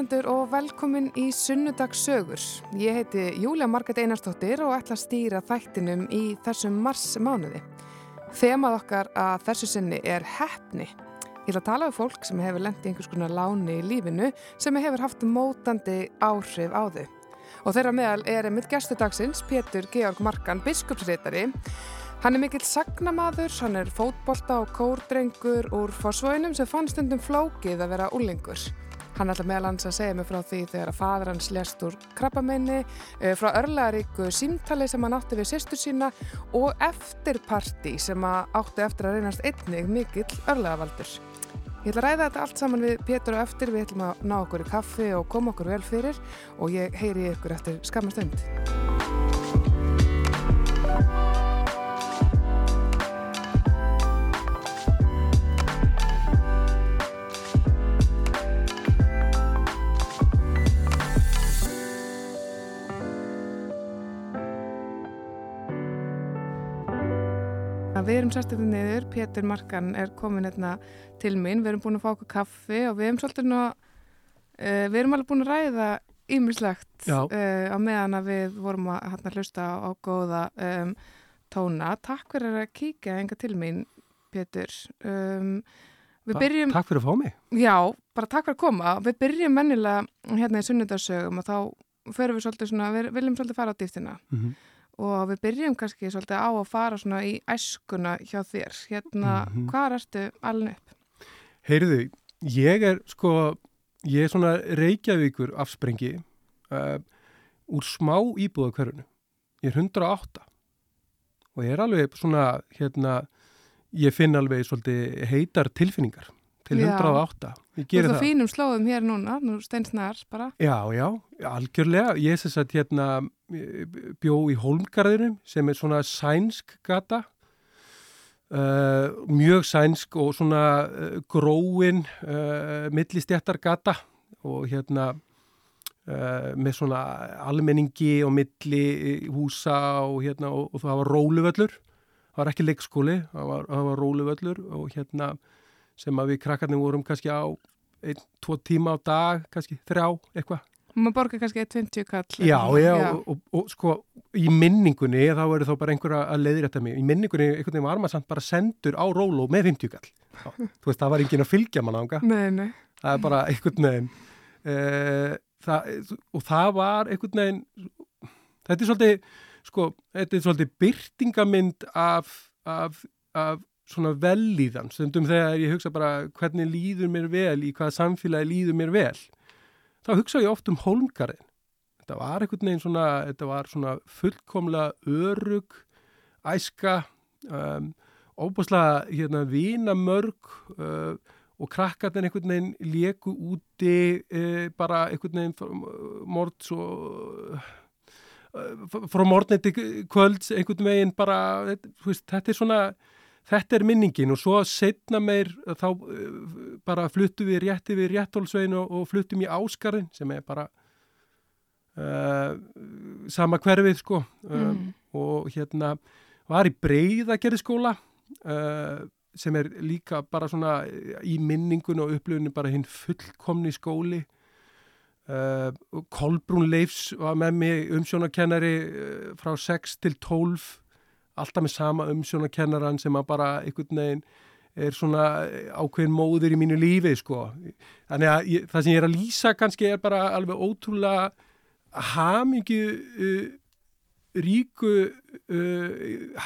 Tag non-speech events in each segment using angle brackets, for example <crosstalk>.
Hlustendur og velkomin í Sunnudagssögur. Ég heiti Júlia Marget Einarstóttir og ætla að stýra þættinum í þessum mars mánuði. Þemað okkar að þessu sinni er hefni. Ég ætla að tala um fólk sem hefur lendið einhvers konar láni í lífinu sem hefur haft mótandi áhrif á þau. Og þeirra meðal er einmitt gestudagsins Pétur Georg Markan, biskupsreitari. Hann er mikill sagnamaður, hann er fótbolta og kórdrengur úr fórsvöginum sem fann stundum flókið að vera úlingur. Hann ætla meðalans að segja mig frá því þegar að fadur hans lest úr krabbamenni, eh, frá örlaðaríku símtali sem hann átti við sýstur sína og eftirparti sem átti eftir að reynast einnig mikill örlaðavaldur. Ég ætla að ræða þetta allt saman við Pétur og eftir, við ætlum að ná okkur í kaffi og koma okkur vel fyrir og ég heyri ykkur eftir skamastund. Við erum sérstaklega niður, Pétur Markan er komin hérna til mín, við erum búin að fá okkur kaffi og við erum svolítið nú, uh, við erum alveg búin að ræða ýmislegt uh, á meðan að við vorum að hérna, hlusta á, góða um, tóna. Takk fyrir að kíka enga til mín, Pétur. Um, byrjum, takk fyrir að fá mig. Já, bara takk fyrir að koma. Við byrjum mennilega hérna í sunnudarsögum og þá förum við svolítið svona, við viljum svolítið fara á dýftina. Mm -hmm og við byrjum kannski svolítið á að fara svona í æskuna hjá þér. Hérna, mm -hmm. hvað ertu alveg upp? Heyrðu, ég er sko, ég er svona Reykjavíkur afsprengi uh, úr smá íbúðakverðinu. Ég er 108 og ég er alveg svona, hérna, ég finn alveg svolítið heitar tilfinningar til 108. Þú ert á fínum slóðum hér núna, nú steinsnars bara. Já, já, algjörlega. Ég er þess að hérna bjó í Holmgarðinum sem er svona sænsk gata, uh, mjög sænsk og svona uh, gróin uh, millistjættar gata og hérna með svona almenningi og milli húsa og hérna og, og það var róluvöllur, það var ekki leikskóli, það var, það var róluvöllur og hérna sem að við krakkarnir vorum kannski á einn, tvo tíma á dag, kannski þrjá eitthvað. Og maður borgar kannski 20 kall. Já, já, já. Og, og, og sko í minningunni, þá eru þá bara einhverja að leiðrætta mig, í minningunni einhvern veginn var maður samt bara sendur á róló með 50 kall. Já, þú veist, það var engin að fylgja mann ánga. Nei, nei. Það er bara einhvern veginn. Uh, það, og það var einhvern veginn, þetta er svolítið, sko, þetta er svolítið byrtingamind af, af, af svona vellíðan, stundum þegar ég hugsa bara hvernig líður mér vel, í hvaða samfélagi líður mér vel, þá hugsa ég oft um holmgarinn. Þetta var einhvern veginn svona, þetta var svona fullkomlega örug, æska, um, óbúslega hérna vinamörg uh, og krakkarnir einhvern veginn leku úti uh, bara einhvern veginn mort svo... Uh, frá morgniti kvölds einhvern veginn bara, veist, þetta er svona Þetta er minningin og svo setna meir þá uh, bara fluttu við rétti við réttólsvegin og, fluttum í Áskarinn sem er bara uh, sama hverfið sko. Um, mm. og hérna var í Breiðagerðskóla uh, sem er líka bara svona í minningun og upplöfunu bara hinn fullkomni skóli. Uh, Kolbrún Leifs var með mig umsjónakennari frá 6 til 12 alltaf með sama umsjónakennaran sem að bara einhvern veginn er svona ákveðin móður í mínu lífi sko. Þannig að ég, það sem ég er að lýsa kannski er bara alveg ótrúlega hamingju uh, ríku uh,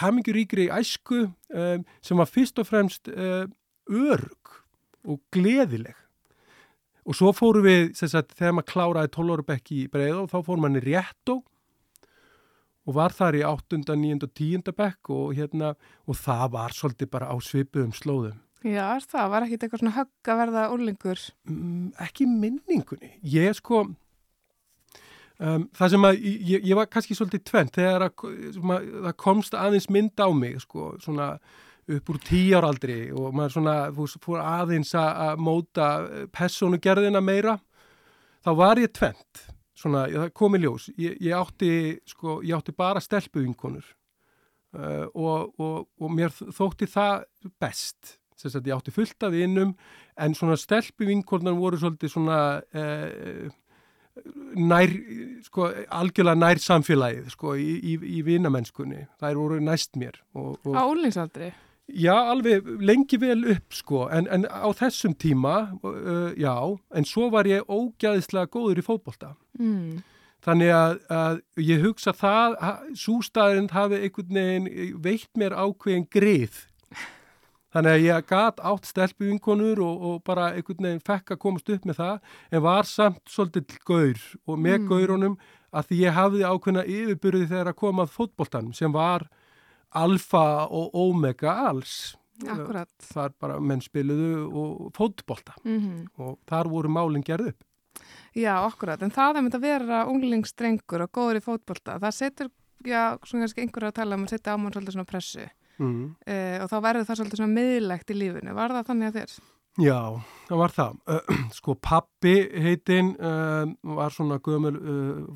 hamingju ríkri æsku um, sem var fyrst og fremst uh, örg og gleðileg. Og svo fóru við, sagt, þegar maður kláraði 12 ára bekk í breið og þá fór manni rétt og og var þar í 8., 9. og 10. bekk og, hérna, og það var svolítið bara á svipuðum slóðum. Já, það var ekkit eitthvað svona högg að verða úrlingur? Mm, ekki minningunni. Ég sko, Um, það sem að ég, ég var kannski svolítið tvent þegar að, að, það komst aðeins mynd á mig sko, svona upp úr tíjaraldri og maður svona fór aðeins að móta personugerðina meira þá var ég tvent svona, það kom í ljós ég, ég, átti, sko, ég átti bara stelpuvinkonur uh, og, og, og mér þótti það best þess að ég átti fullt af innum en svona stelpuvinkonar voru svolítið svona uh, nær, sko, algjörlega nær samfélagið, sko, í, í, í vinamennskunni. Það er voru næst mér. Og, og, á úlinsaldri? Já, alveg lengi vel upp, sko, en, en á þessum tíma, uh, já, en svo var ég ógæðislega góður í fótbolta. Mm. Þannig að, að ég hugsa það, sústæðin hafi einhvern veginn veitt mér ákveðin grið Þannig að ég gæt átt stelpu vinkonur og, og bara einhvern veginn fekk að komast upp með það en var samt svolítið gaur og með mm. gaurunum að því ég hafði ákveðna yfirbyrði þegar að komað fótboltanum sem var alfa og omega alls. Akkurat. Það er bara menn spiluðu og fótbolta mm -hmm. og þar voru málinn gerð upp. Já, akkurat. En það er myndið að vera unglingsstrengur og góður í fótbolta. Það setur, já, svona kannski einhverju að tala um að setja ámann svolítið svona pressu. Mm. Uh, og þá verður það svolítið svona miðlegt í lífinu. Var það þannig að þér? Já, það var það. Uh, <clears throat> sko pappi heitinn uh, var svona gömul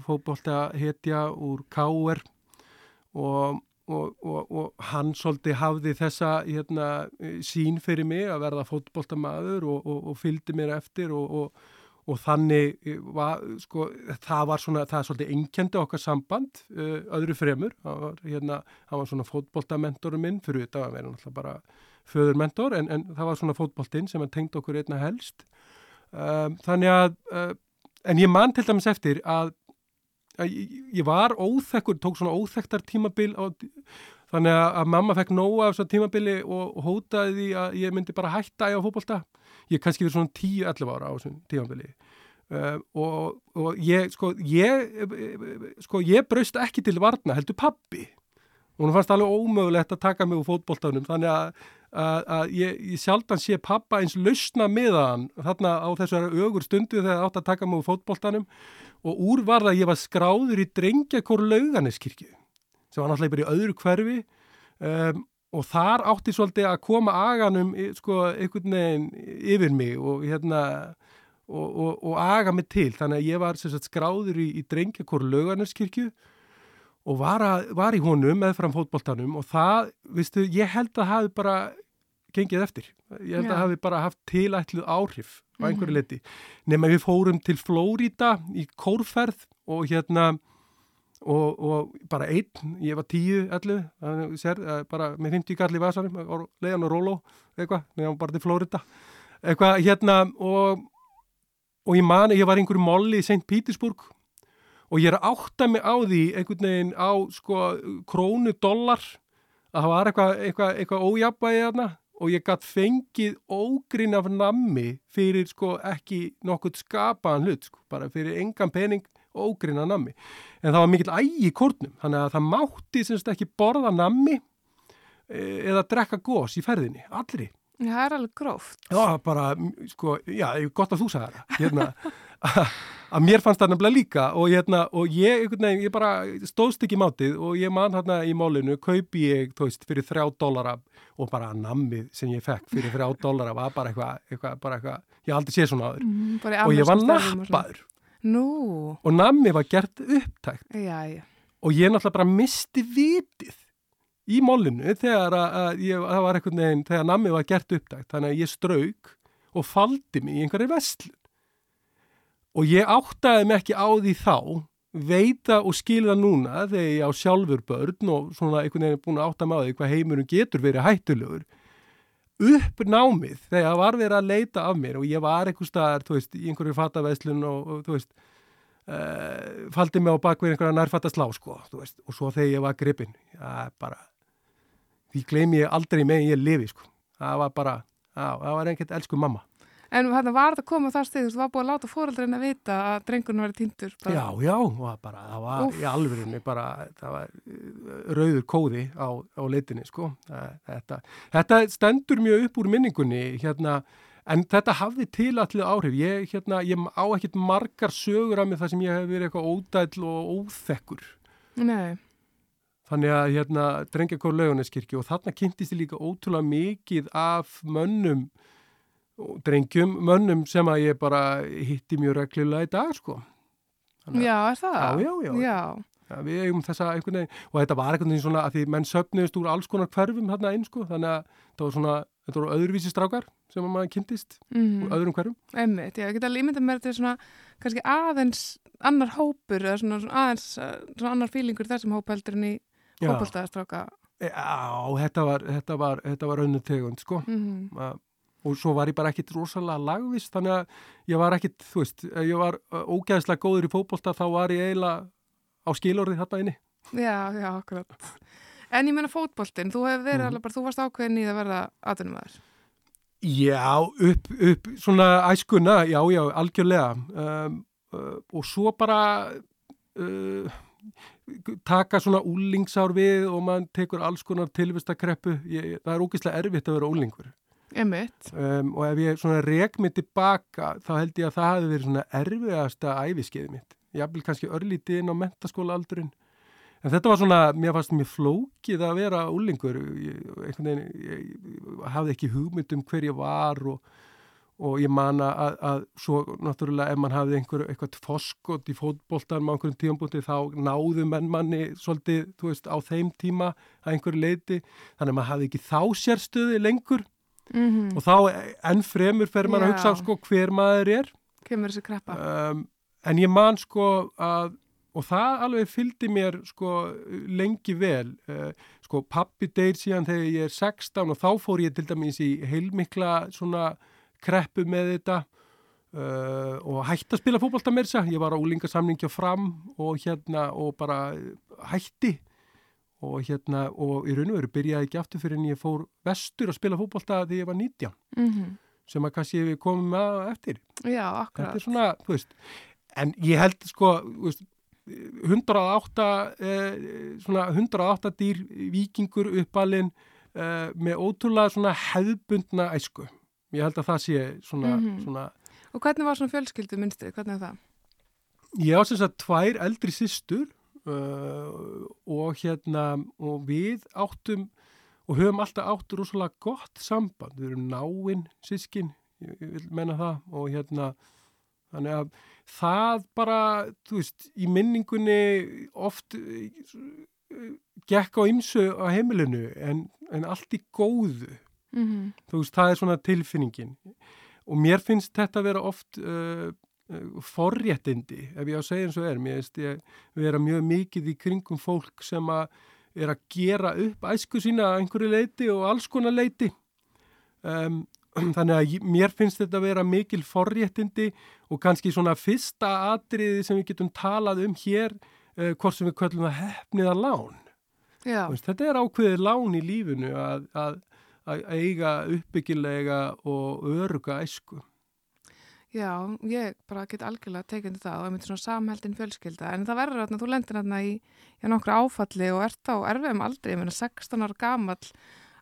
fókbólta hetja úr Káer og, og, og, og hann svolítið hafði þessa hérna, sín fyrir mig að verða fókbóltamaður og fylgdi mér eftir og og þannig eh, var, sko, það var svona, það er svolítið engjandi okkar samband, uh, öðru fremur, það var, hérna, það var svona fótboltamentorum minn, fyrir þetta var verið náttúrulega bara föðurmentor, en, en það var svona fótboltinn sem hann tengd okkur einna helst. Um, þannig að, uh, en ég man til dæmis eftir að, að ég, ég var óþekkur, tók svona óþekktar tímabil á, þannig að, að mamma fekk nóga af svona tímabili og, hótaði því að ég myndi bara hætta á fótbolta. Ég kannski verið svona 10-11 ára á þessum tímanbili uh, og, og ég sko ég, sko ég braust ekki til varna heldur pappi og hún fannst alveg ómögulegt að taka mig úr fótbolltanum þannig að, að, að ég, ég sjálfdan sé pappa eins lausna miðan þarna á þessu ögur stundu þegar það átt að taka mig úr fótbolltanum og úr var það að ég var skráður í drengjakór lauganeskirkju sem var náttúrulega bara í öðru hverfi. Um, og þar átti svolítið að koma aganum sko einhvern veginn yfir mig og hérna og, og, og aga mig til. Þannig að ég var sagt, skráður í, í drengjakór lögarnarskirkju og var, að, var í honum með fram fótboltanum og það, viðstu, ég held að hafi bara gengið eftir ég held Já. að hafi bara haft tilætluð áhrif á einhverju mm. leti nema við fórum til Flórida í kórferð og hérna Og, og bara einn, ég var tíu sér, eh, bara með 50 galli vasarum, leiðan og róló eitthvað, með bara til Florida eitthvað hérna og og ég mani, ég var einhverju molli í St. Petersburg og ég er að átta mig á því einhvern veginn á sko krónu dollar að það var eitthvað eitthvað, eitthvað ójabæði þarna. Og ég gætt fengið ógrin af nammi fyrir sko ekki nokkuð skapaðan hlut sko, bara fyrir engan pening ógrin af nammi. En það var mikill ægi í kórnum þannig að það mátti semst ekki borða nammi e, eða drekka gós í ferðinni, allri. Það er alveg gróft. Já, bara, sko, já, gott að þú sagði það. Hérna, <laughs> <laughs> að mér fannst það nefnilega líka og, hérna, og ég, nefn, ég bara stóðst ekki mátið og ég man hérna í málinu, kaupi ég, veist, fyrir þrjá dólara og bara nammið sem ég fekk fyrir þrjá dólara var bara eitthvað, bara eitthvað, ég aldrei sé svona aður mm, og ég var nappaður. Nú. og nammi var gert upptækt. Já, já. og ég náttúrulega bara misti vitið í mólinu þegar að ég, veginn þegar nammi var gert upptækt. Þannig að ég strauk og faldi mig í einhverju vestlun og ég áttaði mig ekki á því þá veita og skilða núna þegar ég á sjálfur börn og svona einhvern veginn er búin að átta mig á því hvað heimurum getur verið hættulegur upp námið þegar það var verið að leita af mér og ég var einhver staðar, þú veist, í einhverju fattaveslun og, og þú veist uh, faldi mig á bakvið einhverja nærfattaslá sko, þú veist, og svo þegar ég var gripin já, bara því gleymi ég aldrei með ég lifi, sko. Það var bara, já, það var einhvert elsku mamma En hérna var það að koma þar stið, þú var búið að láta fóröldurinn að vita að drengurinn verið týndur? Já, já, bara, það var Úf. í alverðinni bara, það var uh, rauður kóði á, á leitinni, sko. Þetta, þetta stendur mjög upp úr minningunni, hérna, en þetta hafði til allir áhrif ég, hérna, ég á ekkert margar sögur af mig þar sem ég hef verið eitthvað ódæll og óþekkur Nei, þannig að hérna drengjakór lauguneskirkju og þarna kynntist ég líka ótrúlega mikið af mönnum drengjum, mönnum sem að ég bara hitti mjög reglulega í dag sko Þannig já, er það? Já, já, já. Já, Ja, við eigum þessa einhvern veginn og þetta var einhvern veginn svona að því menn söfnuðist úr alls konar hverfum hérna einn sko þannig að það var svona, þetta voru öðruvísi strákar sem að maður kynntist mm. úr öðrum hverfum. einmitt, já, ég get alveg ímyndað mér þetta er svona kannski aðeins annar hópur eða svona, svona aðeins svona annar fílingur þessum hóp heldur en í Já, hópultaðastráka já þetta var, þetta var, þetta var önnu tegund sko mm að, og svo var ég bara ekkit rosalega lagvist þannig að ég var ekkit, þú veist, ég var ógeðslega góður í fótbolta þá var ég eiginlega á skilorði þarna inni. Já, já, akkurat. En ég meina fótboltinn, þú hefur verið Mhm. alveg bara, þú varst ákveðin í að verða atvinnumæður Já, upp, upp svona æskuna, já, já, algjörlega. Um, uh, og svo bara uh, taka svona úlingsár við og mann tekur alls konar tilvistakreppu, það er ógeðslega erfitt að vera úlingur um, og ef ég svona rek mig tilbaka þá held ég að það hefði verið svona erfiðasta æfiskeiði mitt, ég vil kannski örlítið inn á mentaskóla aldurinn En þetta var svona, mér fannst mér flókið að vera úlingur, ég, ég, ég hafði ekki hugmynd um hver ég var og, og ég man að, að svo náttúrulega ef mann hafði einhver, eitthvað foskot í fótboltan með einhverjum tímanbúti þá náðu menn manni svolítið, þú veist, á þeim tíma að einhverju leiti, þannig að maður hafði ekki þá sérstöði lengur mm og þá enn fremur fer maður að Já. hugsa sko hver maður er. Kemur þessi kreppa um, en ég man sko að og það alveg fylgdi mér sko lengi vel. Uh, sko pappi deyr síðan þegar ég er 16 og þá fór ég til dæmis í heilmikla svona kreppu með þetta. Uh, og hætti að spila fótbolta með þess ég var á úlingasamningi fram og hérna og bara hætti og hérna og í raun og veru byrjaði ekki aftur fyrir en ég fór vestur að spila fótbolta þegar ég var 19 mm sem að kannski við komum að eftir. Já, þetta akkurat er svona, þú veist en ég held sko þú veist, 108 eh, svona 108 dýr vikingur uppalinn eh, með ótrúlega svona hefðbundna æsku. Ég held að það sé svona, Mhm. svona Og hvernig var svona fjölskyldu minnstrið, hvernig er það? ég á sem sagt tvær eldri systur uh, og hérna og við áttum og höfum alltaf átt rosalega gott samband, við erum náinn sískin, ég, ég vil menna það og hérna þannig að það bara, þú veist, í minningunni oft uh, gekk á ymsu á heimilinu en, en allt í góðu. Mm þú veist, það er svona tilfinningin. Og mér finnst þetta vera oft uh, forréttindi ef ég á að segja eins og er. Mér finnst ég vera mjög mikið í kringum fólk sem að er að gera upp æsku sína að einhverju leiti og alls konar leiti um, <clears throat> þannig að mér finnst þetta vera mikil forréttindi og kannski svona fyrsta atriði sem við getum talað um hér uh, hvort sem við köllum það hefniða lán. Veist, þetta er ákveðið lán í lífinu að, að, að eiga uppbyggilega og öruga æsku. Já, ég bara get algjörlega tekið undir það og það myndi svona samheldin fjölskylda. En það verður þarna, þú lendir þarna í, í nokkru áfalli og ert á erfiðum aldrei, ég meina 16 ára gamall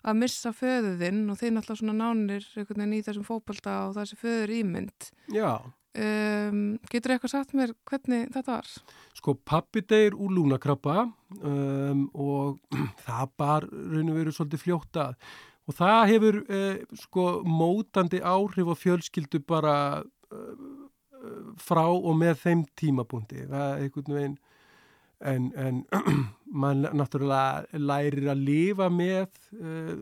að missa föðuðinn og þið náttúrulega svona nánir einhvern veginn í þessum fótbolta og þessi föður ímynd. Já, um, getur eitthvað sagt mér hvernig þetta var? sko pappi deyr úr lúnakrabba um, og <clears throat> það bar raun og veru svolítið fljótt að. Og það hefur eh, sko mótandi áhrif á fjölskyldu bara frá og með þeim tímabúndi. Það er einhvern veginn en, en <clears throat> mann náttúrulega lærir að lifa með uh,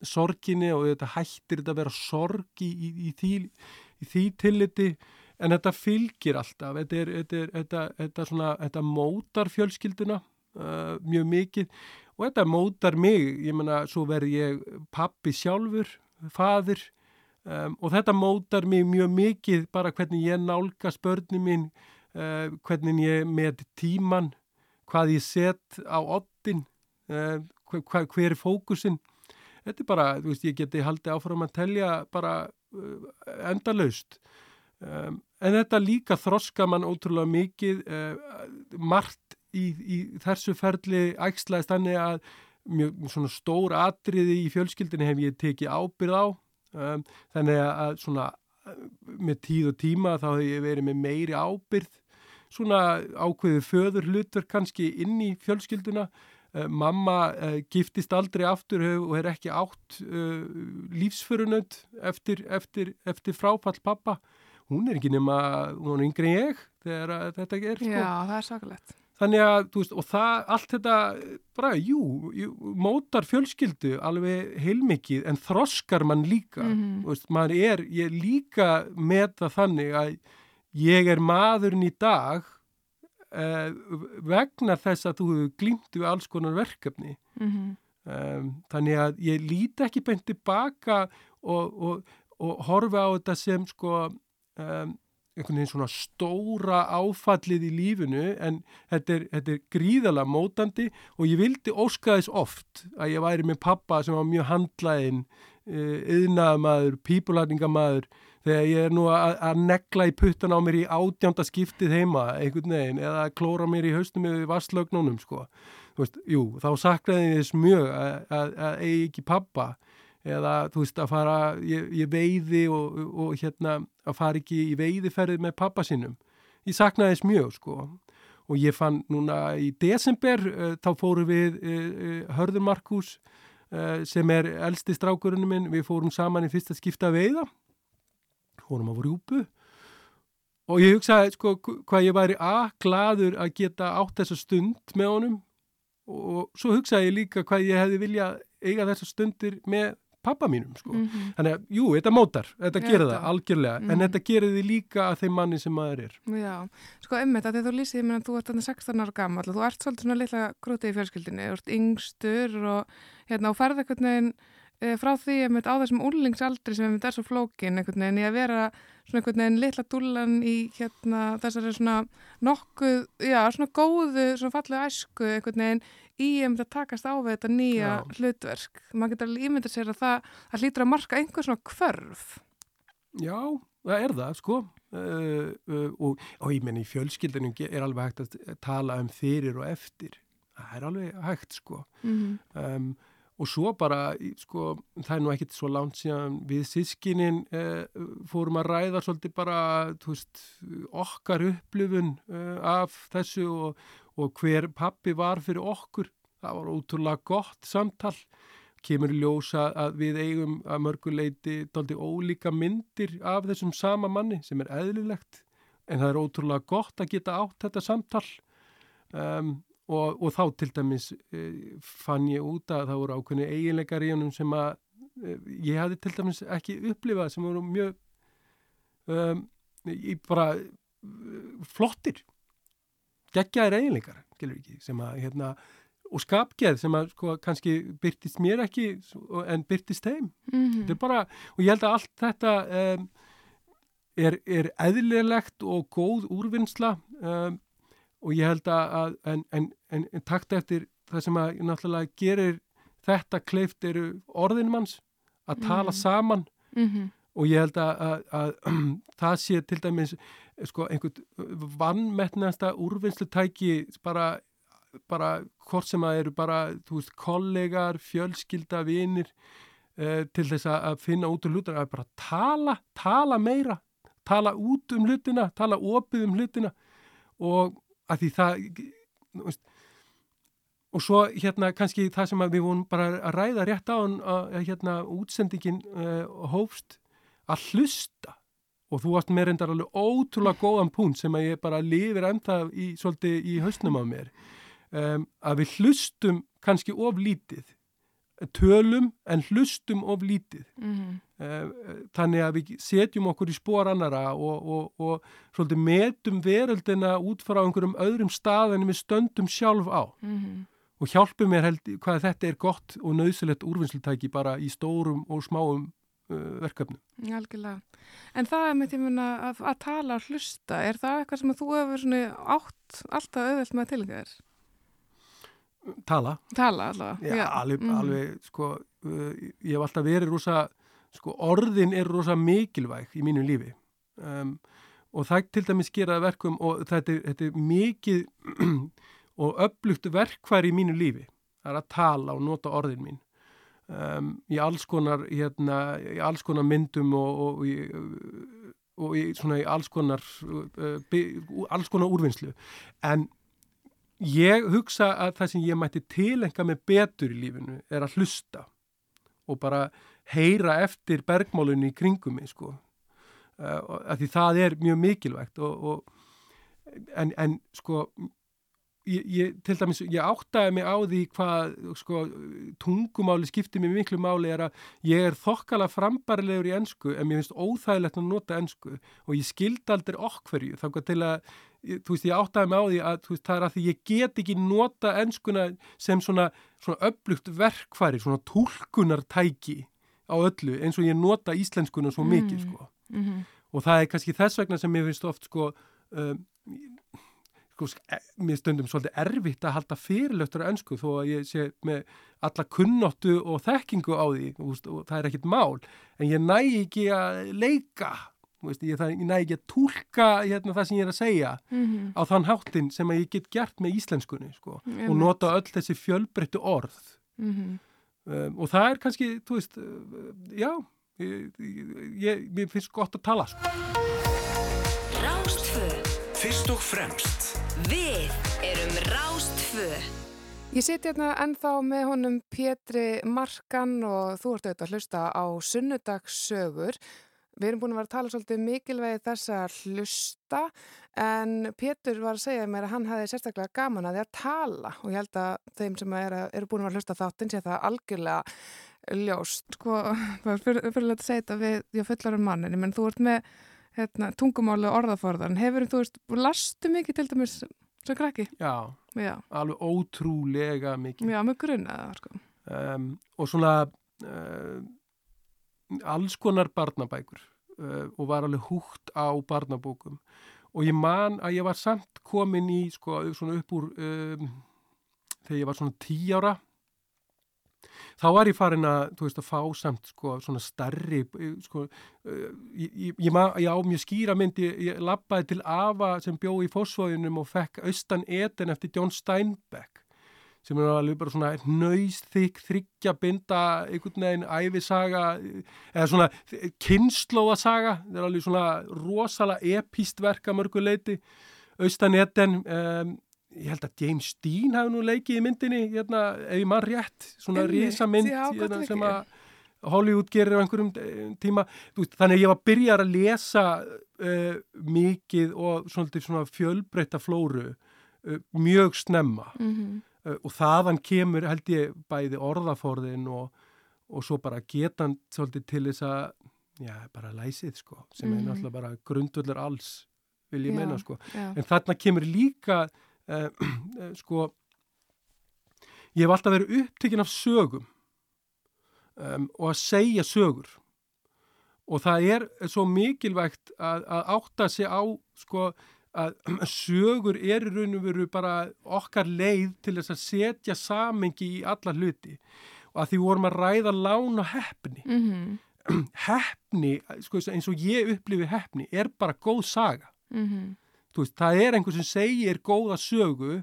sorginni og þetta hættir þetta að vera sorg í, í, í, því, í því tilliti en þetta fylgir alltaf þetta, er, þetta, er, þetta, þetta, svona, mótar fjölskylduna uh, mjög mikið og þetta mótar mig, ég menna svo verð ég pappi sjálfur fadir um, og þetta mótar mig mjög mikið bara hvernig ég nálgast börni mín uh, hvernig ég með tíman hvað ég set á oddin uh, hver, hver er fókusin þetta er bara, þú veist, ég geti haldið áfram að telja bara uh, endalaust. Um, en þetta líka þroska mann ótrúlega mikið uh, margt í, í þessu ferli ægslaðist þannig að mjög svona stór atriði í fjölskyldinni hef ég tekið ábyrð á um, þannig að svona með tíð og tíma þá hefur ég verið með meiri ábyrð svona ákveðið föður hlutverk kannski inn í fjölskylduna. Uh, mamma uh, giftist aldrei aftur og er ekki átt uh, lífsförunönd eftir, eftir, eftir fráfall pappa hún er ekki nema, hún er yngri en ég þegar þetta er sko. Já, það er sakalegt Þannig að, þú veist, og það, allt þetta, bara, jú, jú mótar fjölskyldu alveg heilmikið en þroskar mann líka, mm -hmm. veist, maður er, ég líka með það þannig að ég er maðurinn í dag eh, vegna þess að þú hefur glýmt við alls konar verkefni. Mm -hmm. um, þannig að ég líti ekki beint tilbaka og, og, og horfa á þetta sem, sko, um, einhvern veginn svona stóra áfallið í lífinu en þetta er, þetta er gríðala mótandi og ég vildi óska þess oft að ég væri með pappa sem var mjög handlæðin, yðnaðamaður, eh, pípularningamæður þegar ég er nú að, að negla í puttan á mér í átjánda skiptið heima einhvern veginn eða að klóra mér í haustum með vastlögnunum sko. Veist, jú, þá saknaði þess mjög að, að, að eigi ekki pappa eða þú veist að fara, ég, ég veiði og, og hérna að fara ekki í veiðiferðið með pappa sínum. Ég saknaði þess mjög sko. Og ég fann núna í desember uh, þá fóru við uh, uh, Hörður Markus sem er eldsti strákurinn minn, við fórum saman í fyrsta skipta veiða, fórum á rjúpu. Og ég hugsaði sko hvað ég væri að gladur að geta átt þessa stund með honum. Og svo hugsaði ég líka hvað ég hefði viljað eiga þessa stundir með pappa mínum sko. Mm -hmm. Þannig að, jú, þetta mótar, þetta gerir það algjörlega, mm -hmm. en mhm. þetta gerir því líka að þeim manni sem maður er. Já, sko ummitt að þú lýsið, ég menna, þú ert 16 ára gammal og þú ert svolítið svona litla grútið í fjölskyldinu, þú ert yngstur og hérna, veginn e, frá því, ég menn, á þessum úrlingsaldri sem ég menn er svo flókin, einhvern veginn, í að vera svona einhvern veginn litla dúlan í hérna þessari svona nokkuð, já, svona góðu, svona fallið æsku, einhvern veginn í um að takast á við þetta nýja Já. hlutverk. Man getur alveg ímyndið sér að það, það hlýtur að marka einhver svona kvörf. Já, það er það, sko. Uh, uh, og, og ég menn í fjölskyldunum er alveg hægt að tala um fyrir og eftir. Það er alveg hægt, sko. Mm -hmm. um, og svo bara, sko, það er nú ekkit svo langt síðan við sískinin uh, fórum að ræða svolítið bara, þú veist, okkar upplifun af þessu og og hver pappi var fyrir okkur. Það var ótrúlega gott samtal. Kemur í ljósa að við eigum að mörguleiti daldi ólíka myndir af þessum sama manni sem er eðlilegt. En það er ótrúlega gott að geta átt þetta samtal. Um, og, og þá til dæmis e, fann ég út að það voru ákveðinu eiginleikar í honum sem að e, ég hafði til dæmis ekki upplifað sem voru mjög um, bara flottir geggjaðir eiginleikar, sem að, hérna, og skapgeð sem að sko, kannski byrtist mér ekki en byrtist þeim. Mm -hmm. Þetta er bara, og ég held að allt þetta um, er, er eðlilegt og góð úrvinnsla um, og ég held að, en, en, en, en takt eftir það sem að náttúrulega gerir þetta kleift eru orðinmanns að tala mm -hmm. saman mm -hmm. og ég held að, að, að <clears throat> það sé til dæmis sko einhvern vannmettnasta úrvinnslutæki bara, bara hvort sem að eru bara, veist, kollegar, fjölskylda, vinir eh, til þess að finna út um hlutina, að bara tala, tala meira, tala út um hlutina, tala opið um hlutina og að því það, veist, og svo hérna kannski það sem við vonum bara að ræða rétt á að hérna útsendingin uh, hófst að hlusta. Og þú varst með reyndar alveg ótrúlega góðan punkt sem að ég bara lifir ennþa í, svolítið í hausnum á mér. Um, að við hlustum kannski of lítið tölum en hlustum of lítið mm -hmm. þannig að við setjum okkur í spór annara og, og, og svolítið metum veröldina út frá einhverjum öðrum stað en við stöndum sjálf á mm -hmm. og hjálpum mér held hvað þetta er gott og nöðsilegt úrvinnslutæki bara í stórum og smáum uh, verkefnum. Algjörlega. En það er með tímuna að, að tala og hlusta, er það eitthvað sem þú hefur átt alltaf auðvelt með tilhengar? Tala. Tala alltaf. Já, Já. alveg, mm. alveg, sko, uh, ég hef alltaf verið rosa, sko, orðin er rosa mikilvæg í mínu lífi um, og það til dæmis geraði verkum og þetta þetta er mikið <clears throat> og upplugt verkvar í mínu lífi, það er að tala og nota orðin mín um, í alls konar hérna, í alls konar myndum og, og, og, og í, svona í alls konar uh, by, alls konar úrvinnslu en ég hugsa að það sem ég mætti tilenga með betur í lífinu er að hlusta og bara heyra eftir bergmálunni í kringum mig sko. Uh, því það er mjög mikilvægt og, og en, en sko ég, ég, til dæmis, ég áttaði mig á því hvað sko, tungumáli skiptir mér miklu máli er að ég er þokkala frambarilegur í ennsku en mér finnst óþægilegt að nota ennsku og ég skildi aldrei okkverju þá til að, þú veist, ég áttaði mig á því að veist, það er að því ég get ekki nota ennskuna sem svona, svona öflugt verkfæri, svona tólkunartæki á öllu eins og ég nota íslenskuna svo mikið, mm. sko mm -hmm. og það er kannski þess vegna sem mér finnst oft, sko um, sko, e, mér stundum svolítið erfitt að halda fyrirlöftur á önsku þó að ég sé með alla kunnottu og þekkingu á því veist, og það er ekkit mál en ég næ ekki að leika veist, ég, það, ég næ ekki að tólka hérna, það sem ég er að segja mm -hmm. á þann háttin sem ég get gert með íslenskunni sko, mm -hmm. og nota öll þessi fjölbreyttu orð mm -hmm. um, og það er kannski, þú veist, uh, já ég, ég, ég finnst gott að tala sko. Rástföð Fyrst og fremst Við erum Rástfö. Ég siti hérna ennþá með honum Pétri Markan og þú ert auðvitað að hlusta á sunnudagssögur. Við erum búin að vera að tala svolítið mikilvægi þess að hlusta en Pétur var að segja mér að hann hafi sérstaklega gaman að því að tala og ég held að þeim sem eru er búin að vera að hlusta þáttinn sé það algjörlega ljóst. Sko, <laughs> fyrir, fyrir að segja þetta við, ég fullar um manninni, menn þú ert með hérna, tungumáli og orðaforðan hefur þú veist, lastu mikið til dæmis sem krakki? Já, Já. alveg ótrúlega mikið Já, með grunnaða sko. um, og svona uh, alls konar barnabækur og var alveg húgt á barnabókum. Og ég man að ég var samt komin í sko, svona upp úr um, þegar ég var svona tí ára þá var ég farin að, þú veist, að fá samt sko svona starri sko, eh, ég, ég, ég á mjög skýra myndi, ég lappaði til Ava sem bjó í fósfóðinum og fekk Austan Eden eftir John Steinbeck sem er alveg bara svona nöyðþykk, þryggja, binda einhvern veginn æfisaga eða svona kynnslóðasaga það er alveg svona rosalega epíst verka mörguleiti Austan Eden um, ég held að James Dean hafi nú leikið í myndinni, hérna, ef ég mann rétt svona risa mynd hérna, sem að Hollywood gerir á einhverjum tíma, þannig að ég var að byrja að lesa uh, mikið og svona, svona fjölbreytta flóru uh, mjög snemma. Mm -hmm. Uh, og þaðan kemur held ég bæði orðaforðin og, og svo bara getan svolítið til þess að já, bara læsið sko, sem mm -hmm. er mhm. náttúrulega bara grundvöldur alls vil ég já, meina sko, já. en þarna kemur líka uh, <clears throat> sko ég hef alltaf verið upptekinn af sögum um, og að segja sögur og það er svo mikilvægt að, að átta sig á sko að <clears throat> sögur er í raun og veru bara okkar leið til þess að setja samengi í alla hluti og að því vorum að ræða lán og hefni mm -hmm. <clears throat> hefni, sko eins og ég upplifi hefni, er bara góð saga mm -hmm veist, það er einhver sem segir góða sögu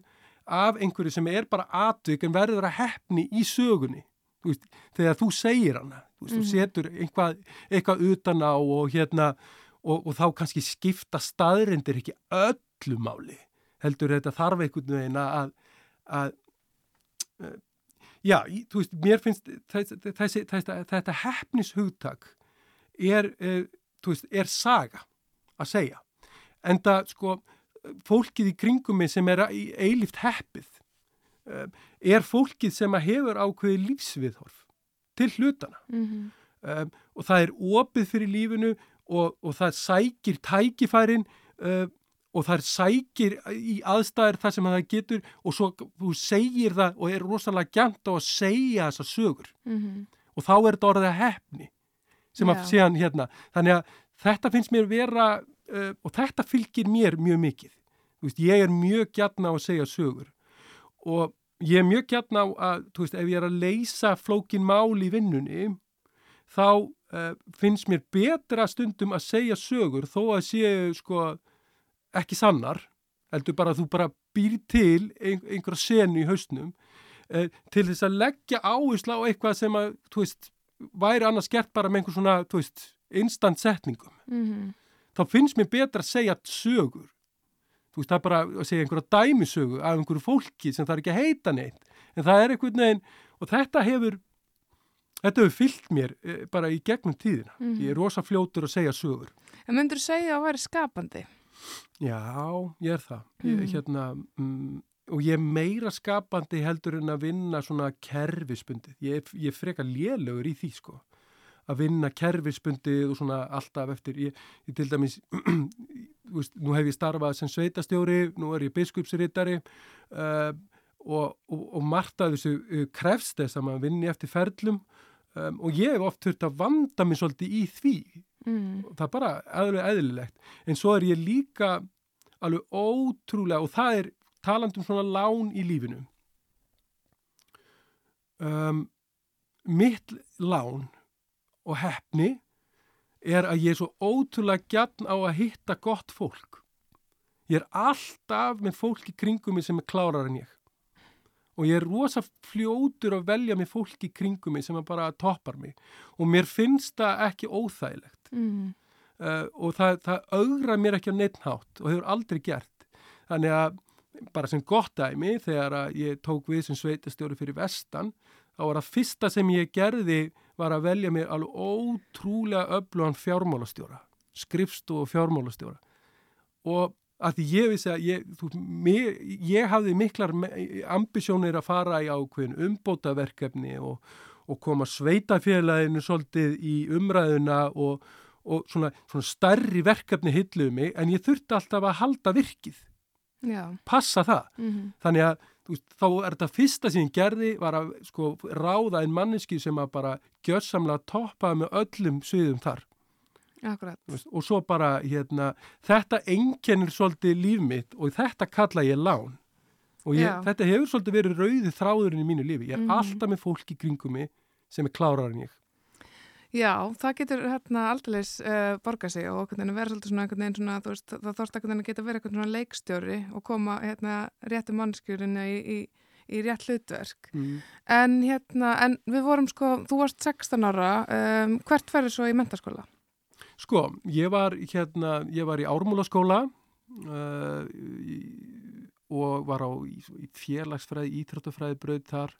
af einhverju sem er bara atvik en verður að hefni í sögunni þú veist, þegar þú segir hana þú, veist, mm. þú mhm. setur einhvað, eitthvað utan á og hérna og, og þá kannski skipta staðrindir ekki öllu máli. Heldur þetta þarf einhvern veginn að, að uh, já, þú veist, mér finnst þessi, þessi, þessi, þetta hefnishugtak er, uh, þú veist, er saga að segja. En það sko fólkið í kringum mig sem er eilift heppið eh, er fólkið sem hefur ákveði lífsviðhorf til hlutana mm -hmm. um, og það er opið fyrir lífinu og, og það sækir tækifærin um, og það sækir í aðstæðir það sem það getur og svo þú segir það og er rosalega gænt á að segja þessa sögur mm -hmm. og þá er þetta orðið að hefni sem að sé hann hérna þannig að þetta finnst mér vera uh, og þetta fylgir mér mjög mikið. Veist, ég er mjög gætna á að segja sögur og ég er mjög gætna á að, þú veist, ef ég er að leysa flókin mál í vinnunni, þá uh, finnst mér betra stundum að segja sögur þó að séu sko ekki sannar, heldur bara að þú bara býr til ein, einhverja senu í hausnum uh, til þess að leggja áherslu á eitthvað sem að, þú veist, væri annars gert bara með einhver svona, þú veist, instant setningum. Mm Þá finnst mér betra að segja sögur. Þú veist, það er bara að segja einhverja dæmisögu af einhverju fólki sem það er ekki að heita neitt. En það er einhvern veginn, og þetta hefur, þetta hefur fyllt mér eh, bara í gegnum tíðina. Mhm. Ég er rosa fljótur að segja sögur. En myndur þú segja að það væri skapandi? Já, ég er það. Ég, Mm. hérna, mm, og ég er meira skapandi heldur en að vinna svona kerfisbundið. Ég, ég freka lélugur í því, sko. Að vinna kerfisbundið og svona alltaf eftir. Ég, ég til dæmis, <clears throat> veist, nú hef ég starfað sem sveitastjóri, nú er ég biskupsrittari uh, og, og, og margt að þessu uh, krefst þess að maður vinni eftir ferlum um, og ég hef oft þurft að vanda mig svolítið í því. Mm. það er bara alveg eðlilegt. En svo er ég líka alveg ótrúlega og það er talandum svona lán í lífinu. Um, mitt lán og hefni er að ég er svo ótrúlega gjarn á að hitta gott fólk. Ég er alltaf með fólk í kringum mig sem er klárar en ég og ég er rosa fljótur að velja með fólk í kringum mig sem bara toppar mig og mér finnst það ekki óþægilegt Mm. uh, og það, það augra mér ekki á neittnátt og hefur aldrei gert. Þannig að bara sem gott dæmi þegar ég tók við sem sveitastjóri fyrir vestan þá var það fyrsta sem ég gerði var að velja mér alveg ótrúlega öflugan fjármálastjóra, skrifstu og fjármálastjóra og að því ég vissi að ég, þú, mér, ég hafði miklar ambisjónir að fara í ákveðin umbótaverkefni og og koma sveitafélaginu svolítið í umræðuna og, og svona, svona starri verkefni hilluðu mig en ég þurfti alltaf að halda virkið, Já. passa það. Mm Þannig að veist, þá er þetta fyrsta sem ég gerði var að sko, ráða einn manneski sem að bara gjörsamlega toppaði með öllum sviðum þar. Akkurat. og svo bara hérna, þetta einkennir svolítið líf mitt og þetta kalla ég lán. Og ég, þetta hefur svolítið verið rauði þráðurinn í mínu lífi. Ég er Mhm. alltaf með fólk í kringum mig sem er klárar en ég. Já, það getur hérna aldeilis uh, borga sig og vera svolítið svona einhvern veginn svona, þú veist, það þorst að geta verið einhvern svona leikstjóri og koma hérna réttu mannskjörinu í, í, í rétt hlutverk. Mm. En hérna, en við vorum sko, þú varst 16 ára, um, hvert ferður svo í mentaskóla? Sko, ég var hérna, ég var í ármúlaskóla uh, í, og var á í, félagsfræði, íþróttafræði brauð þar.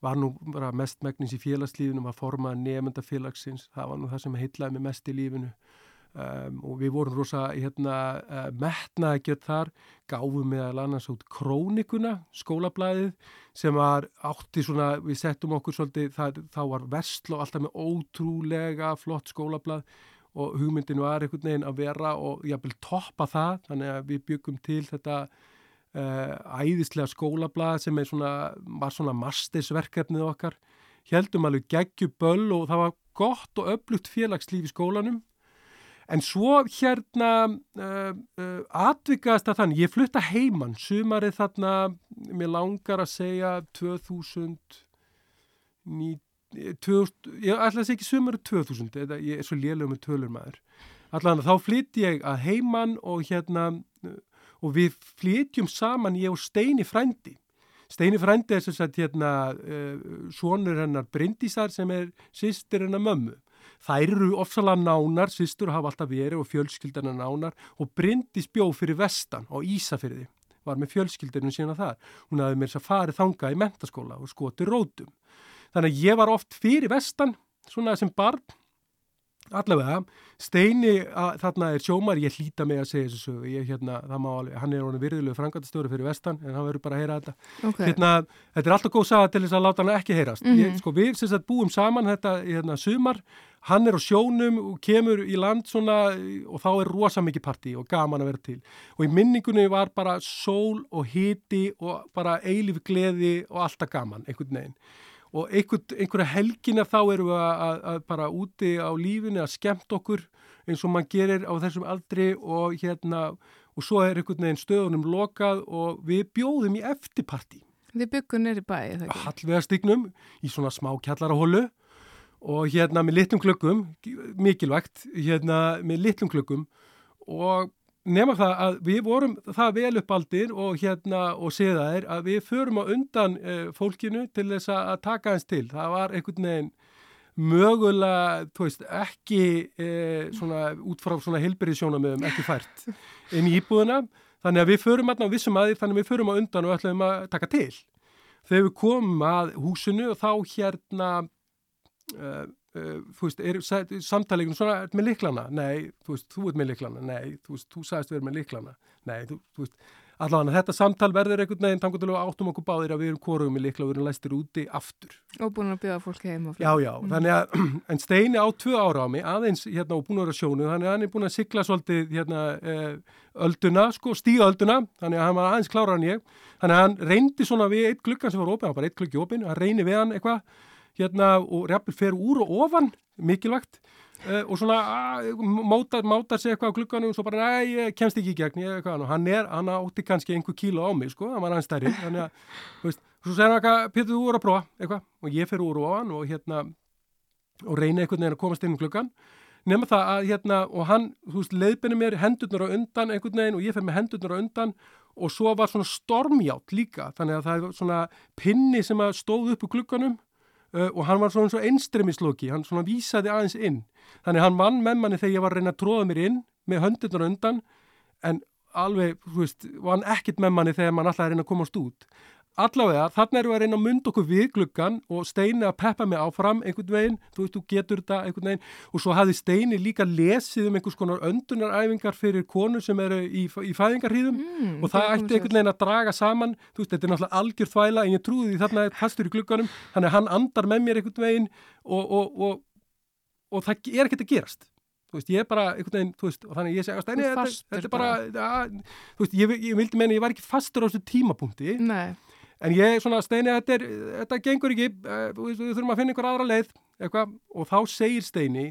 Var nú bara mest megnis í félagslífinu, var formað nefndafélagsins, það var nú það sem heitlaði mig mest í lífinu. Um, og við vorum rosa hérna, uh, metnaði gett þar, gáfum meðal annars út krónikuna, skólablaðið, sem var átti svona, við settum okkur svolítið, það, þá var Vestló alltaf með ótrúlega flott skólablað og hugmyndin var einhvern veginn að vera og jáfnvel toppa það, þannig að við byggum til þetta uh, æðislega skólablað sem svona, var svona mastisverkefnið okkar, heldum alveg geggjuböll og það var gott og öflugt félagslíf í skólanum. En svo hérna uh, uh, atvikast að þannig, ég flutta heimann, sumarið þarna, mér langar að segja 2000, ní, 2000 ég ætla að segja ekki sumarið 2000, eða ég er svo lélega með tölur maður. Allan þá flytti ég að heimann og hérna, og við flytjum saman ég og Steini frændi. Steini frændi er sem sagt hérna uh, sonur hennar Bryndísar sem er sýstir hennar mömmu. Þær eru ofsalega nánar, sýstur hafa alltaf verið og fjölskyldana nánar og Bryndís bjó fyrir vestan á Ísafyrði, var með fjölskyldunum sína þar. Hún hafði mér þess að farið þanga í mentaskóla og skoti rótum. Þannig að ég var oft fyrir vestan, svona sem barn, allavega, Steini að, þarna er sjómar, ég hlýta mig að segja þessu sögu, ég hérna, það má alveg, hann er honum virðulegu frangatastjóri fyrir vestan, en hann verður bara að heyra þetta. Ok. Hérna, þetta er alltaf góð saga til þess að láta hann ekki heyrast. Mhm. ég, sko, við sem sagt búum saman þetta hérna, sumar, hann er á sjónum og kemur í land svona og þá er rosa mikið partí og gaman að vera til. Og í minningunni var bara sól og hiti og bara eilif gleði og alltaf gaman, einhvern veginn. Og einhver, einhverja helgina þá erum við að, að, að bara úti á lífinu að skemmt okkur eins og mann gerir á þessum aldri og hérna og svo er einhvern veginn stöðunum lokað og við bjóðum í eftirparti Þið byggum neyri bæ, eða ekki? hallvegastignum í svona smá kjallarahólu og hérna með litlum klökkum, mikilvægt, hérna með litlum klökkum og nema það að við vorum það vel uppaldir og hérna og séðaðir að við förum á undan uh, fólkinu til þess að taka hans til. Það var einhvern veginn mögulega, þú veist, ekki uh, svona út frá svona heilbyrðisjónamöðum, ekki fært inn í íbúðuna. Þannig að við förum alltaf á vissum aðeins, þannig að við förum á undan og ætlum að taka til. Þegar við komum að húsinu og þá hérna uh, Uh, þú veist, er samtalegun svona, með liklana? Nei, þú veist, þú ert með liklana? Nei, þú veist, þú sagðist við erum með liklana? Nei, þú, þú veist, allavega þetta samtal verður einhvern veginn tangotilega áttum okkur báðir að við erum korugum í likla og við erum læstir úti aftur. Og búin að bjóða fólk heim og fyrir. Já, já, mm. þannig að, <clears throat> en Steini á tvö ára á mig, aðeins hérna og búin að vera sjónu, þannig að hann er búin að sigla svolítið hérna eh, ölduna, sko, stíga ölduna, þannig að hann var aðeins klára en ég, þannig að hann reyndi svona við eitt klukkan sem var opið, hann var bara eitt klukki opið, hann reyni við hann eitthvað hérna og reyfnir fer úr og ofan mikilvægt. Uh, og svona uh, mátar, mátar sig eitthvað á klukkanum og svo bara næ, ég kemst ekki í gegn ég, eitthvað, hann er, hann átti kannski einhver kíla á mig sko, hann var hans stærri þannig að, þú veist, svo segir hann eitthvað Pétur, þú voru að prófa, eitthvað, og ég fer úr og ofan og hérna, og reyna einhvern veginn að komast inn um klukkan nema það að hérna, og hann, þú veist, leiðbinni mér hendurnar á undan einhvern veginn og ég fer með hendurnar á undan og svo var svona stormjátt líka, þannig að það er svona pinni sem að stóð upp úr klukkanum og hann var svona einstremislóki, hann svona vísaði aðeins inn. Þannig hann mann með manni þegar ég var að reyna að tróða mér inn með höndurnar undan en alveg, þú veist, var hann ekkit með manni þegar mann alltaf er að reyna að komast út allavega, þarna erum við að reyna að mynda okkur við gluggan og Steini að peppa mig áfram einhvern veginn, þú veist, þú getur þetta einhvern veginn. Og svo hafði Steini líka lesið um einhvers konar öndunaræfingar fyrir konur sem eru í, í fæðingarhýðum mm, og það ætti einhvern veginn að draga saman. Þú veist, þetta er náttúrulega algjör þvæla en ég trúði því þarna pastur í glugganum. Þannig að hann andar með mér einhvern veginn og, og, og, og það er ekkert að gerast. Þú veist, ég er bara, einhvern veginn, þú veist, og þannig ég segja, þetta, þetta er bara, að, þú veist, ég, ég vildi meina, ég var ekki fastur á þessu tímapunkti. Nei. En ég, svona, Steini, þetta, er, þetta gengur ekki, uh, við þurfum að finna einhver aðra leið, eitthvað, og þá segir Steini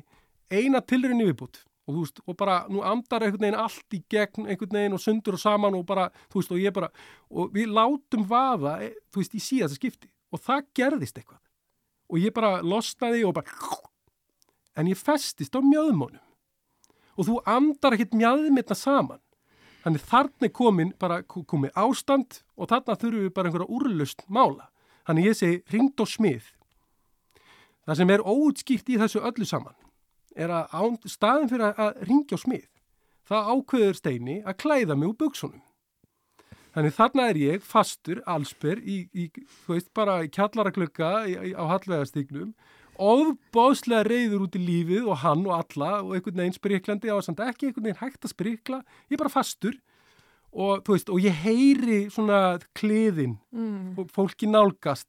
eina tilrinni viðbútt og þú veist, og bara, nú andar einhvern veginn allt í gegn einhvern veginn og sundur og saman og bara, þú veist, og ég bara, og við látum vaða, e, þú veist, í síðast skipti. Og það gerðist eitthvað. Og ég bara losnaði og bara, en ég festist á mjöðmónum. Og þú andar ekkert mjöðmyrna saman Þannig þarna er komin bara komið ástand og þarna þurfum við bara einhverja úrlust mála. Þannig ég segi ringd og smið. Það sem er óutskýrt í þessu öllu saman er að án, staðin fyrir að ringja og smið það ákveður steini að klæða mig úr buksunum. Þannig þarna er ég fastur, allsper, í, í, þú veist, bara í kjallaraklöka á hallvegastíknum ofbóðslega reyður út í lífið og hann og alla og einhvern veginn spriklandi á samt ekki einhvern veginn hægt að sprikla. Ég er bara fastur og, veist, og ég heyri svona kliðin mm. og fólki nálgast.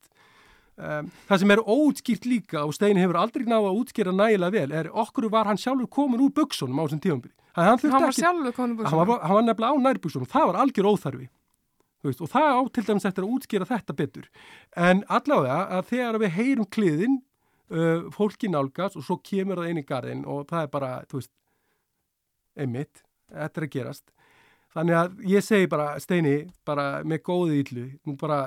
Um, það sem er óutskýrt líka og Stein hefur aldrei náða að útskýra nægilega vel er okkur var hann sjálfur komin úr buksunum á þessum tífambili hann, hann var sjálfur komin úr buksunum hann var, hann var nefnilega á nærbuksunum, það var algjör óþarfi veist, og það á til dæmis eftir að útskýra þetta betur. En allavega að þegar við heyrum kliðin uh, fólki nálgast og svo kemur það inn í garðin og það er bara, þú veist, einmitt, þetta er að gerast. Þannig að ég segi bara, Steini, bara með góði íllu, nú bara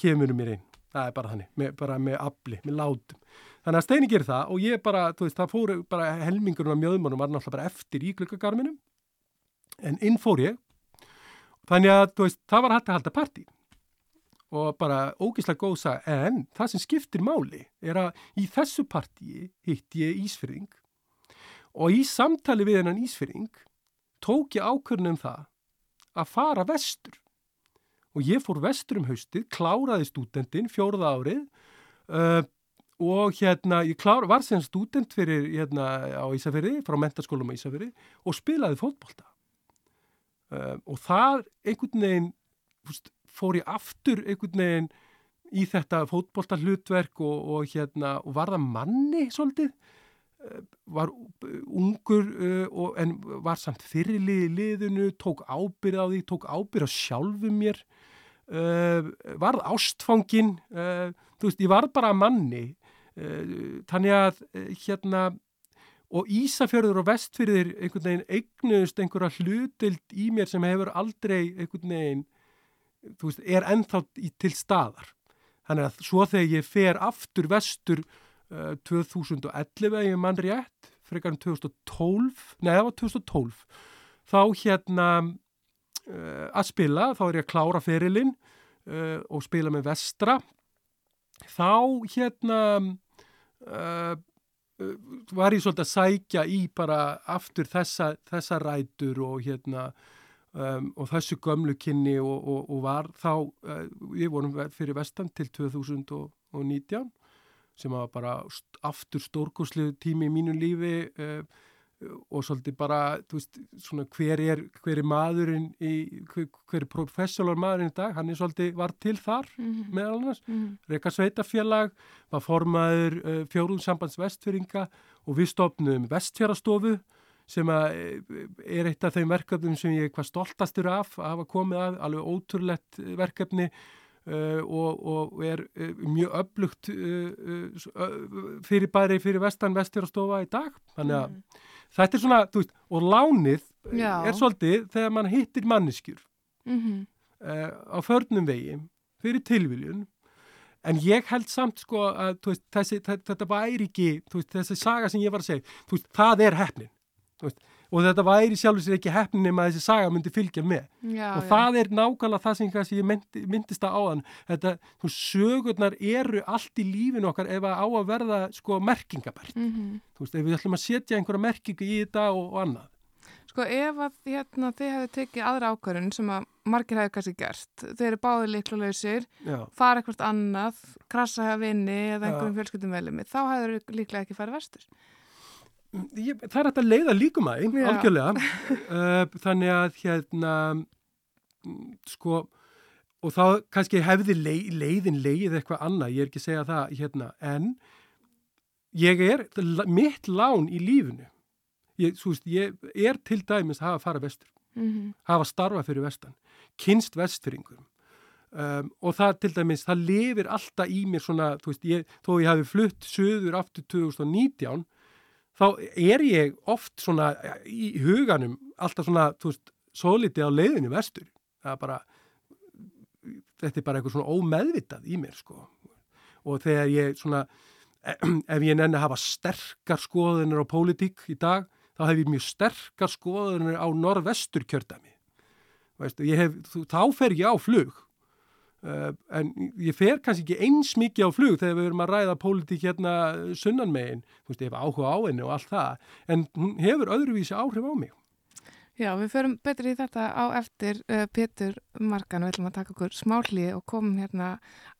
kemur mér inn. Það er bara þannig, með, bara með afli, með látum. Þannig að Steini gerir það og ég bara, þú veist, það fóru bara helmingurinn af mjöðmannum var náttúrulega bara eftir í glukkagarminum en inn fór ég. Þannig að, þú veist, það var hægt að halda partí og bara ógeðslega góð sag en það sem skiptir máli er að í þessu partíi hitt ég Ísfyrring og í samtali við hennan Ísfyrring tók ég ákvörnum það að fara vestur. Og ég fór vestur um haustið, kláraði stúdendin fjórða árið uh, og hérna ég klár, var sem stúdent fyrir hérna á Ísafjörði, frá mentaskólum á Ísafjörði og spilaði fótbolta. Uh, og það einhvern veginn, fúst fór ég aftur einhvern veginn í þetta fótbolta hlutverk og, og, hérna, og var það manni svolítið, eh, var ungur uh, en var samt fyrirlið í liðinu, tók ábyrð á því, tók ábyrð á sjálfu mér, uh, varð ástfangin, uh, þú veist, ég var bara manni, þannig að hérna, og Ísafjörður og Vestfjörður einhvern veginn eignust einhverja hlutild í mér sem hefur aldrei einhvern veginn þú veist, er ennþá til staðar. Þannig að svo þegar ég fer aftur vestur uh, 2011 eða ég mann rétt, frekar um 2012, neða það var 2012, þá hérna uh, að spila, þá er ég að klára ferilinn uh, og spila með vestra þá hérna uh, var ég svolítið að sækja í bara aftur þessa, þessa rætur og hérna um, og þessu gömlu kynni og, og, og var þá, uh, við vorum fyrir vestan til 2019 sem var bara aftur stórkoslu tími í mínu lífi uh, og svolítið bara, þú veist, svona hver er, hver er maðurinn í, hver, hver er professional maðurinn í dag, hann er svolítið, var til þar mm -hmm. meðal annars, mm -hmm. Reka Sveitafélag, var formaður uh, fjórumsambands vestfyrringa og við stopnum vestfjarastofu sem er eitt af þeim verkefnum sem ég er hvað stoltastur af að hafa komið að, alveg ótrúlegt verkefni Uh, og, og er uh, mjög öflugt uh, fyrir bæri fyrir vestan vesturstofa í dag þannig að mm. þetta er svona veist, og lánið Já. er svolítið þegar mann hittir manneskjur mm -hmm. á förnum vegi fyrir tilviljun en ég held samt sko að veist, þessi, þetta væri ekki veist, þessi saga sem ég var að segja það er hefnin og þetta væri sjálfur sér ekki hefnin nema þessi saga myndi fylgja með. Já, og já. það er nákvæmlega það sem ég myndi, myndist að áðan. Þetta, þú sögurnar eru allt í lífin okkar ef að á að verða sko merkingabært mm -hmm. þú veist, ef við ætlum að setja einhverja merkingu í þetta og, og annað. Sko ef að hérna, þið hefðu tekið aðra ákvarðun sem að margir hefðu kannski gert þeir eru báðið líkluleysir fara eitthvað annað, krasa hefði vinni eða einhverjum fjölskyldum velumi þá hefur líklega ekki farið vestur Ég, það er hægt að leiða líkum að einn, algjörlega. Uh, þannig að hérna sko og þá kannski hefði leið, leiðin leið eitthvað annað, ég er ekki að segja það hérna, en ég er mitt lán í lífunu ég, veist, ég er til dæmis að hafa að fara vestur mm -hmm. hafa starfa fyrir vestan kynst vestfyringum um, og það til dæmis, það lifir alltaf í mér svona, þú veist, ég, þó ég hafi flutt söður aftur 2019 þá er ég oft svona í huganum alltaf svona, þú veist, svo litið á leiðinu vestur. Það er bara, þetta er bara eitthvað svona ómeðvitað í mér, sko. Og þegar ég svona, <clears throat> ef ég nenni að hafa sterkar skoðunar á pólitík í dag, þá hef ég mjög sterkar skoðunar á norðvestur kjördami. Veistu, hef, þá fer ég á flug en ég fer kannski ekki eins mikið á flug þegar við erum að ræða pólitík hérna sunnanmegin, þú veist, ég hef áhuga á henni og allt það, en hún hefur öðruvísi áhrif á mig. Já, við förum betur í þetta á eftir uh, Pétur Markan, við ætlum að taka okkur smáli og komum hérna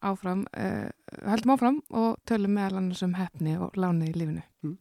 áfram, uh, höldum áfram og tölum meðal annars um hefni og lánið í lífinu. Mm.